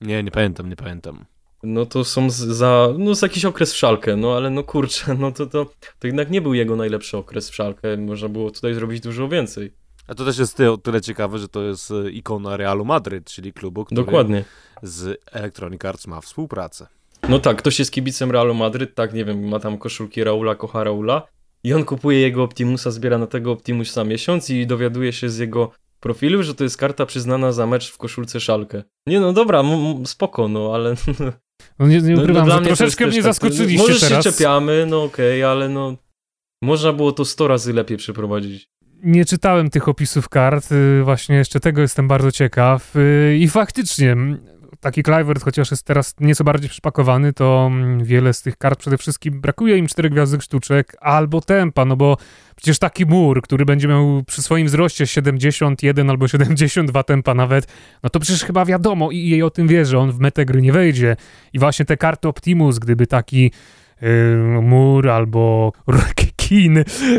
Nie, nie pamiętam, nie pamiętam. No to są za, no jakiś okres w szalkę, no ale no kurczę, no to, to, to jednak nie był jego najlepszy okres w szalkę, można było tutaj zrobić dużo więcej. A to też jest o tyle ciekawe, że to jest e, ikona Realu Madryt, czyli klubu, który Dokładnie. z Electronic Arts ma współpracę. No tak, ktoś jest kibicem Realu Madryt, tak, nie wiem, ma tam koszulki Raula, kocha Raula i on kupuje jego Optimusa, zbiera na tego Optimusa miesiąc i dowiaduje się z jego profilu, że to jest karta przyznana za mecz w koszulce Szalkę. Nie no dobra, spoko, no ale... No nie, nie no, ukrywam, no, że troszeczkę mnie tak, zaskoczyliście Może teraz. się czepiamy, no okej, okay, ale no... Można było to 100 razy lepiej przeprowadzić. Nie czytałem tych opisów kart, y, właśnie jeszcze tego jestem bardzo ciekaw y, i faktycznie taki Clivert, chociaż jest teraz nieco bardziej przypakowany, to mm, wiele z tych kart przede wszystkim brakuje im czterech gwiazdek sztuczek albo tempa, no bo przecież taki mur, który będzie miał przy swoim wzroście 71 albo 72 tempa nawet, no to przecież chyba wiadomo i jej o tym wie, że on w metę gry nie wejdzie. I właśnie te karty Optimus, gdyby taki yy, mur albo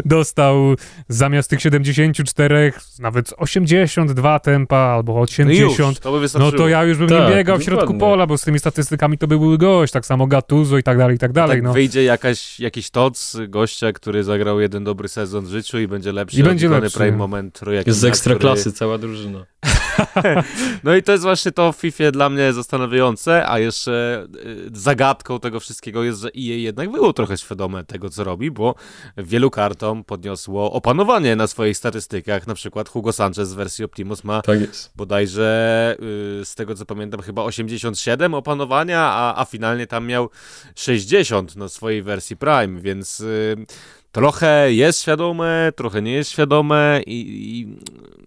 Dostał zamiast tych 74 nawet 82 tempa albo 80. No, już, to, by no to ja już bym tak, nie biegał w środku dokładnie. pola, bo z tymi statystykami to by był gość, tak samo Gattuso i tak dalej, i tak dalej. Tak no. wyjdzie jakaś, jakiś toc gościa, który zagrał jeden dobry sezon w życiu i będzie lepszy I będzie lepszy. Prime Moment. Jest z ekstraklasy który... cała drużyna. no i to jest właśnie to w FIFA dla mnie zastanawiające, a jeszcze y, zagadką tego wszystkiego jest, że EA jednak było trochę świadome tego, co robi, bo wielu kartom podniosło opanowanie na swoich statystykach. Na przykład Hugo Sanchez z wersji Optimus ma tak jest. bodajże y, z tego, co pamiętam, chyba 87 opanowania, a, a finalnie tam miał 60 na swojej wersji Prime, więc y, trochę jest świadome, trochę nie jest świadome i, i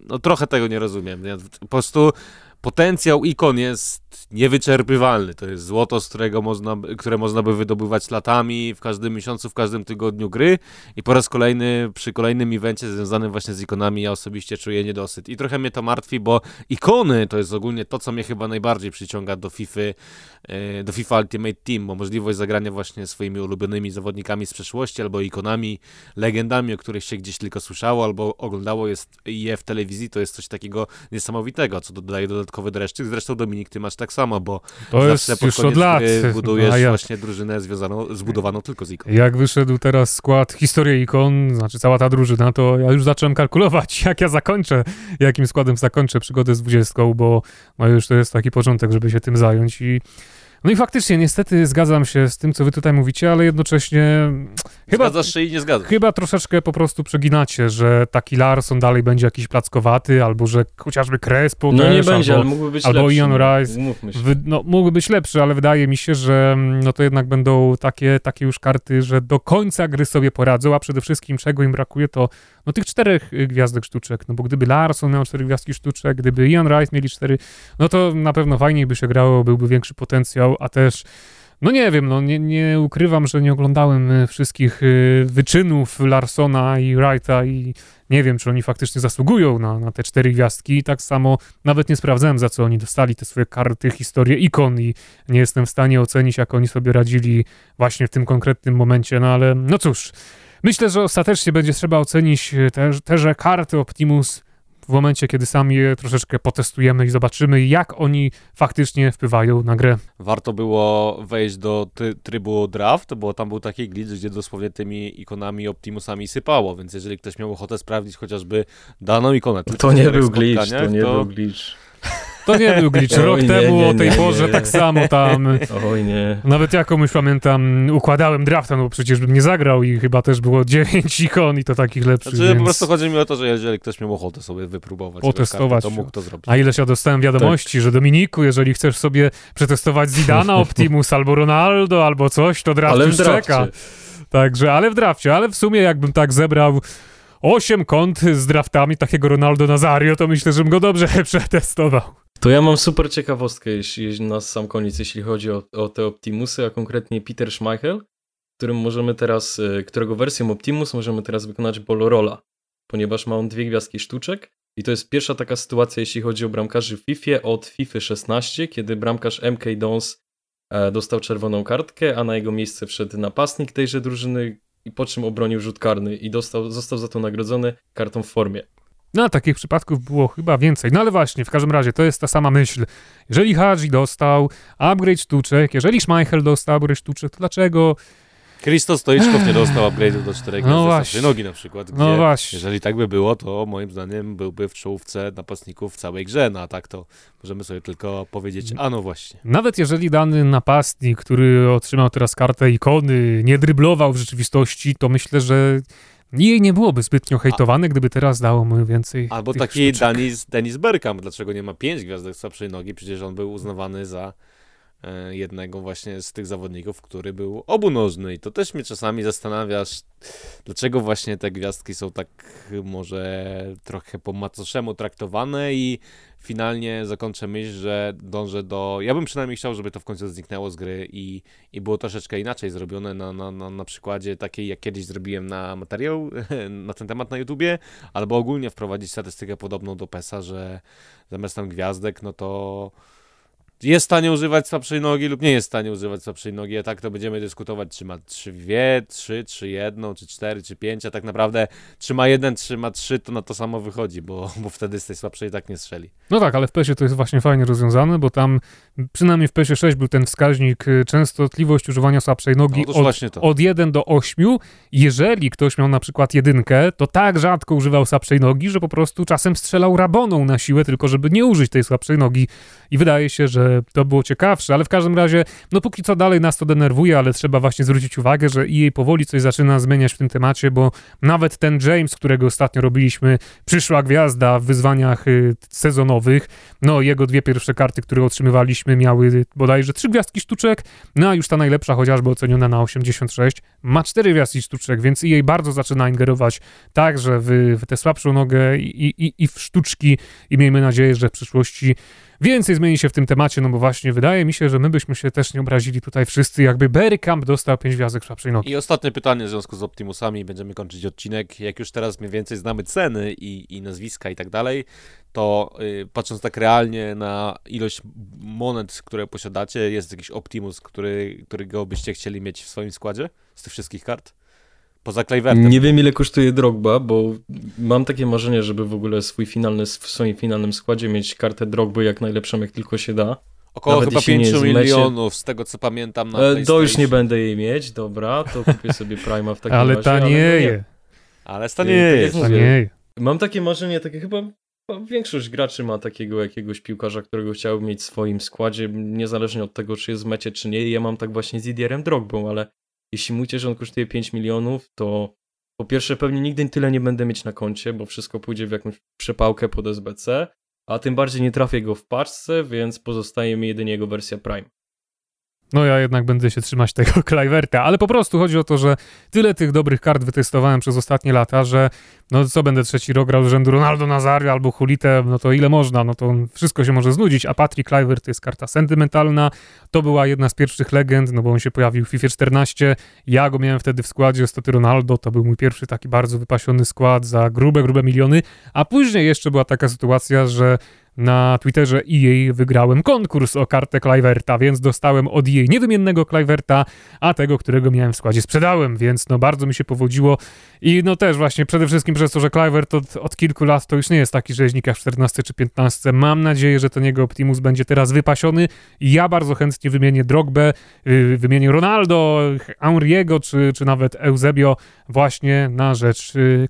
no trochę tego nie rozumiem. Ja po prostu potencjał ikon jest niewyczerpywalny. To jest złoto, z którego można, które można by wydobywać latami, w każdym miesiącu, w każdym tygodniu gry i po raz kolejny, przy kolejnym evencie związanym właśnie z ikonami, ja osobiście czuję niedosyt. I trochę mnie to martwi, bo ikony to jest ogólnie to, co mnie chyba najbardziej przyciąga do FIFA, e, do FIFA Ultimate Team, bo możliwość zagrania właśnie swoimi ulubionymi zawodnikami z przeszłości, albo ikonami, legendami, o których się gdzieś tylko słyszało, albo oglądało jest je w telewizji, to jest coś takiego niesamowitego, co dodaje dodatkowy dreszczyk. Zresztą Dominik, ty masz tak samo, bo to jest już od lat. budujesz no, właśnie drużynę związaną, zbudowaną tylko z ikon. Jak wyszedł teraz skład Historia Ikon, znaczy cała ta drużyna, to ja już zacząłem kalkulować, jak ja zakończę, jakim składem zakończę przygodę z 20, bo no już to jest taki początek, żeby się tym zająć i no i faktycznie, niestety zgadzam się z tym, co wy tutaj mówicie, ale jednocześnie chyba... Zgadzasz się i nie zgadzasz. Chyba troszeczkę po prostu przeginacie, że taki Larson dalej będzie jakiś plackowaty, albo że chociażby Crespo No też, nie będzie, albo, ale mógłby być albo lepszy. Ian Rice. Wy, no, mógłby być lepszy, ale wydaje mi się, że no to jednak będą takie, takie już karty, że do końca gry sobie poradzą, a przede wszystkim czego im brakuje, to no tych czterech y, gwiazdek sztuczek, no bo gdyby Larson miał cztery gwiazdki sztuczek, gdyby Ian Rice mieli cztery, no to na pewno fajniej by się grało, byłby większy potencjał, a też no nie wiem, no nie, nie ukrywam, że nie oglądałem y, wszystkich y, wyczynów Larsona i Wrighta i nie wiem, czy oni faktycznie zasługują na, na te cztery gwiazdki. Tak samo nawet nie sprawdzałem, za co oni dostali te swoje karty, historie ikon i nie jestem w stanie ocenić, jak oni sobie radzili właśnie w tym konkretnym momencie, no ale no cóż, Myślę, że ostatecznie będzie trzeba ocenić e, te, teże karty Optimus w momencie, kiedy sami je troszeczkę potestujemy i zobaczymy, jak oni faktycznie wpływają na grę. Warto było wejść do trybu draft, bo tam był taki glitch, gdzie dosłownie tymi ikonami Optimusami sypało, więc jeżeli ktoś miał ochotę sprawdzić chociażby daną ikonę... To nie był glitch, to nie to... był glitch. To nie był glitch. Rok nie, temu nie, o tej nie, porze nie. tak samo tam... Oj nie. Nawet ja komuś pamiętam, układałem drafta, no bo przecież bym nie zagrał i chyba też było 9 ikon i to takich lepszych, Znaczy, więc... po prostu chodzi mi o to, że jeżeli ktoś miał ochotę sobie wypróbować, Potestować kartę, się. to mógł to zrobić. A ileś ja dostałem wiadomości, że Dominiku, jeżeli chcesz sobie przetestować Zidana, Optimus albo Ronaldo, albo coś, to draft Ale już czeka. Także, ale w drafcie, ale w sumie jakbym tak zebrał 8 kont z draftami takiego Ronaldo Nazario, to myślę, żebym go dobrze przetestował. To ja mam super ciekawostkę jeśli, na sam koniec, jeśli chodzi o, o te Optimusy, a konkretnie Peter Schmeichel, którym możemy teraz, e, którego wersją Optimus możemy teraz wykonać Bolorola, ponieważ ma on dwie gwiazdki sztuczek i to jest pierwsza taka sytuacja, jeśli chodzi o bramkarzy w FIFA od FIFA 16, kiedy bramkarz MK Dons e, dostał czerwoną kartkę, a na jego miejsce wszedł napastnik tejże drużyny i po czym obronił rzut karny i dostał, został za to nagrodzony kartą w formie. No, takich przypadków było chyba więcej. No ale właśnie, w każdym razie, to jest ta sama myśl. Jeżeli Hadzi dostał upgrade sztuczek, jeżeli Schmeichel dostał upgrade sztuczek, to dlaczego? Christos Stoiczkow nie dostał upgrade'u do czterech No no nogi na przykład, gdzie No właśnie. jeżeli tak by było, to moim zdaniem byłby w czołówce napastników w całej grze, no a tak to możemy sobie tylko powiedzieć, a no właśnie. Nawet jeżeli dany napastnik, który otrzymał teraz kartę ikony, nie dryblował w rzeczywistości, to myślę, że jej nie byłoby zbytnio hejtowane, gdyby teraz dało mu więcej Albo taki. Denis, Denis Bergkamp, dlaczego nie ma pięć gwiazdek słabszej nogi, przecież on był uznawany za jednego właśnie z tych zawodników, który był obunożny. I to też mnie czasami zastanawiasz, dlaczego właśnie te gwiazdki są tak może trochę po macoszemu traktowane i finalnie zakończę myśl, że dążę do... Ja bym przynajmniej chciał, żeby to w końcu zniknęło z gry i, i było troszeczkę inaczej zrobione na, na, na, na przykładzie takiej, jak kiedyś zrobiłem na materiał na ten temat na YouTubie, albo ogólnie wprowadzić statystykę podobną do PESA, że zamiast tam gwiazdek, no to jest w stanie używać słabszej nogi lub nie jest w stanie używać słabszej nogi, a tak to będziemy dyskutować, czy ma trzy dwie, trzy, czy jedną, czy cztery, czy pięć, a tak naprawdę czy ma jeden, czy ma trzy, to na to samo wychodzi, bo, bo wtedy z tej słabszej tak nie strzeli. No tak, ale w PESie to jest właśnie fajnie rozwiązane, bo tam przynajmniej w PESie 6 był ten wskaźnik y, częstotliwość używania słabszej nogi Otóż od, od 1 do 8. Jeżeli ktoś miał na przykład jedynkę, to tak rzadko używał słabszej nogi, że po prostu czasem strzelał raboną na siłę, tylko żeby nie użyć tej słabszej nogi. I wydaje się, że to było ciekawsze, ale w każdym razie, no póki co dalej nas to denerwuje, ale trzeba właśnie zwrócić uwagę, że jej powoli coś zaczyna zmieniać w tym temacie, bo nawet ten James, którego ostatnio robiliśmy, przyszła gwiazda w wyzwaniach y, sezonowych, no jego dwie pierwsze karty, które otrzymywaliśmy, miały bodajże trzy gwiazdki sztuczek, no a już ta najlepsza, chociażby oceniona na 86, ma cztery gwiazdki sztuczek, więc jej bardzo zaczyna ingerować także w, w tę słabszą nogę i, i, i w sztuczki. I miejmy nadzieję, że w przyszłości więcej zmieni się w tym temacie, no bo właśnie wydaje mi się, że my byśmy się też nie obrazili tutaj wszyscy, jakby Bergkamp dostał pięć gwiazdek słabszej nogi. I ostatnie pytanie w związku z Optimusami, będziemy kończyć odcinek. Jak już teraz mniej więcej znamy ceny i, i nazwiska i tak dalej, to y, patrząc tak realnie na ilość monet, które posiadacie, jest jakiś Optimus, który, którego byście chcieli mieć w swoim składzie z tych wszystkich kart? Poza Clivertem. Nie wiem ile kosztuje Drogba, bo mam takie marzenie, żeby w ogóle swój finalny, w swoim finalnym składzie mieć kartę Drogby jak najlepszą, jak tylko się da. Około nawet chyba jeśli nie 5 jest w mecie. milionów, z tego co pamiętam na E, to już nie będę jej mieć, dobra, to kupię sobie Prima w takim Ale razie. no tanieje, Ale Tak stanieje. jak mówię, tanieje. Mam takie marzenie, takie chyba chyba większość graczy ma takiego jakiegoś piłkarza, którego chciałby mieć w swoim składzie, niezależnie od tego, czy jest w mecie, czy nie. I ja mam tak właśnie z Idierem Drogbą, ale jeśli mówicie, że on kosztuje 5 milionów, to po pierwsze pewnie nigdy tyle nie będę mieć na koncie, bo wszystko pójdzie w jakąś przepałkę pod SBC, a tym bardziej nie trafię go w paczce, więc pozostaje mi jedynie jego wersja Prime. No ja jednak będę się trzymać tego Cliverta, ale po prostu chodzi o to, że tyle tych dobrych kart wytestowałem przez ostatnie lata, że no co będę trzeci rok grał z rzędu Ronaldo Nazario albo Hulite, no to ile można, no to wszystko się może znudzić, a Patrick Clivert to jest karta sentymentalna, to była jedna z pierwszych legend, no bo on się pojawił w FIFA 14, ja go miałem wtedy w składzie, Stoty Ronaldo, to był mój pierwszy taki bardzo wypasiony skład za grube, grube miliony, a później jeszcze była taka sytuacja, że na Twitterze EA wygrałem konkurs o kartę Cliverta, więc dostałem od EA niewymiennego Cliverta, a tego, którego miałem w składzie sprzedałem, więc no bardzo mi się powodziło i no też właśnie przede wszystkim przez to, że Clivert od, od kilku lat to już nie jest taki rzeźnik jak w 14 czy 15. Mam nadzieję, że ten jego Optimus będzie teraz wypasiony i ja bardzo chętnie wymienię Drogbę, yy, wymienię Ronaldo, Henriego czy, czy nawet Eusebio właśnie na rzecz yy,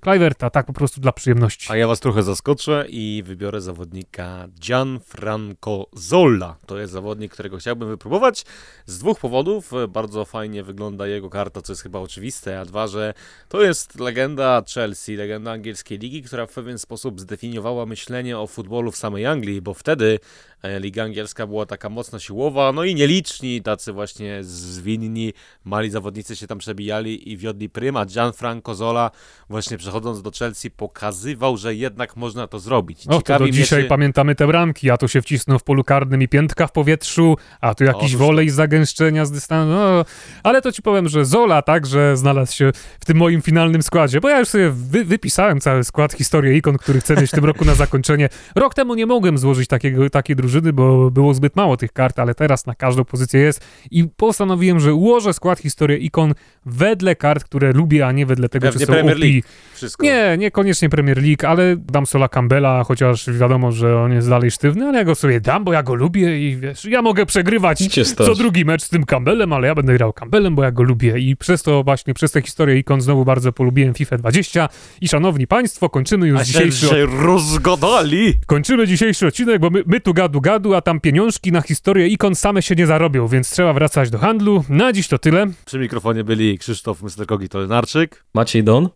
tak po prostu dla przyjemności. A ja was trochę zaskoczę i wybiorę zawodnika Gianfranco Zolla. To jest zawodnik, którego chciałbym wypróbować z dwóch powodów. Bardzo fajnie wygląda jego karta, co jest chyba oczywiste, a dwa, że to jest legenda Chelsea, legenda angielskiej ligi, która w pewien sposób zdefiniowała myślenie o futbolu w samej Anglii, bo wtedy e, liga angielska była taka mocno siłowa, no i nieliczni, tacy właśnie zwinni, mali zawodnicy się tam przebijali i wiodli pryma. Gianfranco Zola właśnie przechodząc do Chelsea pokazywał, że jednak można to zrobić. No to do dzisiaj się... pamiętamy te bramki, a tu się wcisnął w polu karnym i piętka w powietrzu, a tu jakiś wolej z zagęszczenia z dystansu, no, ale to ci powiem, że Zola także znalazł się w tym moim finalnym składzie, bo ja już sobie wy, wypisałem cały skład, historię ikon, który chcę mieć w tym roku na zakończenie. Rok temu nie mogłem złożyć takiego, takiej drużyny, bo było zbyt mało tych kart, ale teraz na każdą pozycję jest i postanowiłem, że ułożę skład historię ikon wedle kart, które lubię, a nie wedle tego, Pewnie czy są Premier League. Wszystko. Nie, niekoniecznie Premier League, ale dam Sola Campbella, chociaż wiadomo, że on jest dalej sztywny, ale ja go sobie dam, bo ja go lubię i wiesz, ja mogę przegrywać co drugi mecz z tym Campbellem, ale ja będę grał Campbellem, bo ja go lubię i przez to właśnie, przez tę historię ikon znowu bardzo polubiłem FIFA 20 i szanowni państwo, kończymy już a dzisiejszy... się rozgadali! Kończymy dzisiejszy odcinek, bo my, my tu gadu gadu, a tam pieniążki na historię ikon same się nie zarobią, więc trzeba wracać do handlu. Na dziś to tyle. Przy mikrofonie byli Krzysztof Mysterkogi-Tolenarczyk, Maciej Don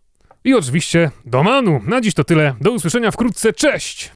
i oczywiście do Manu. Na dziś to tyle. Do usłyszenia wkrótce. Cześć!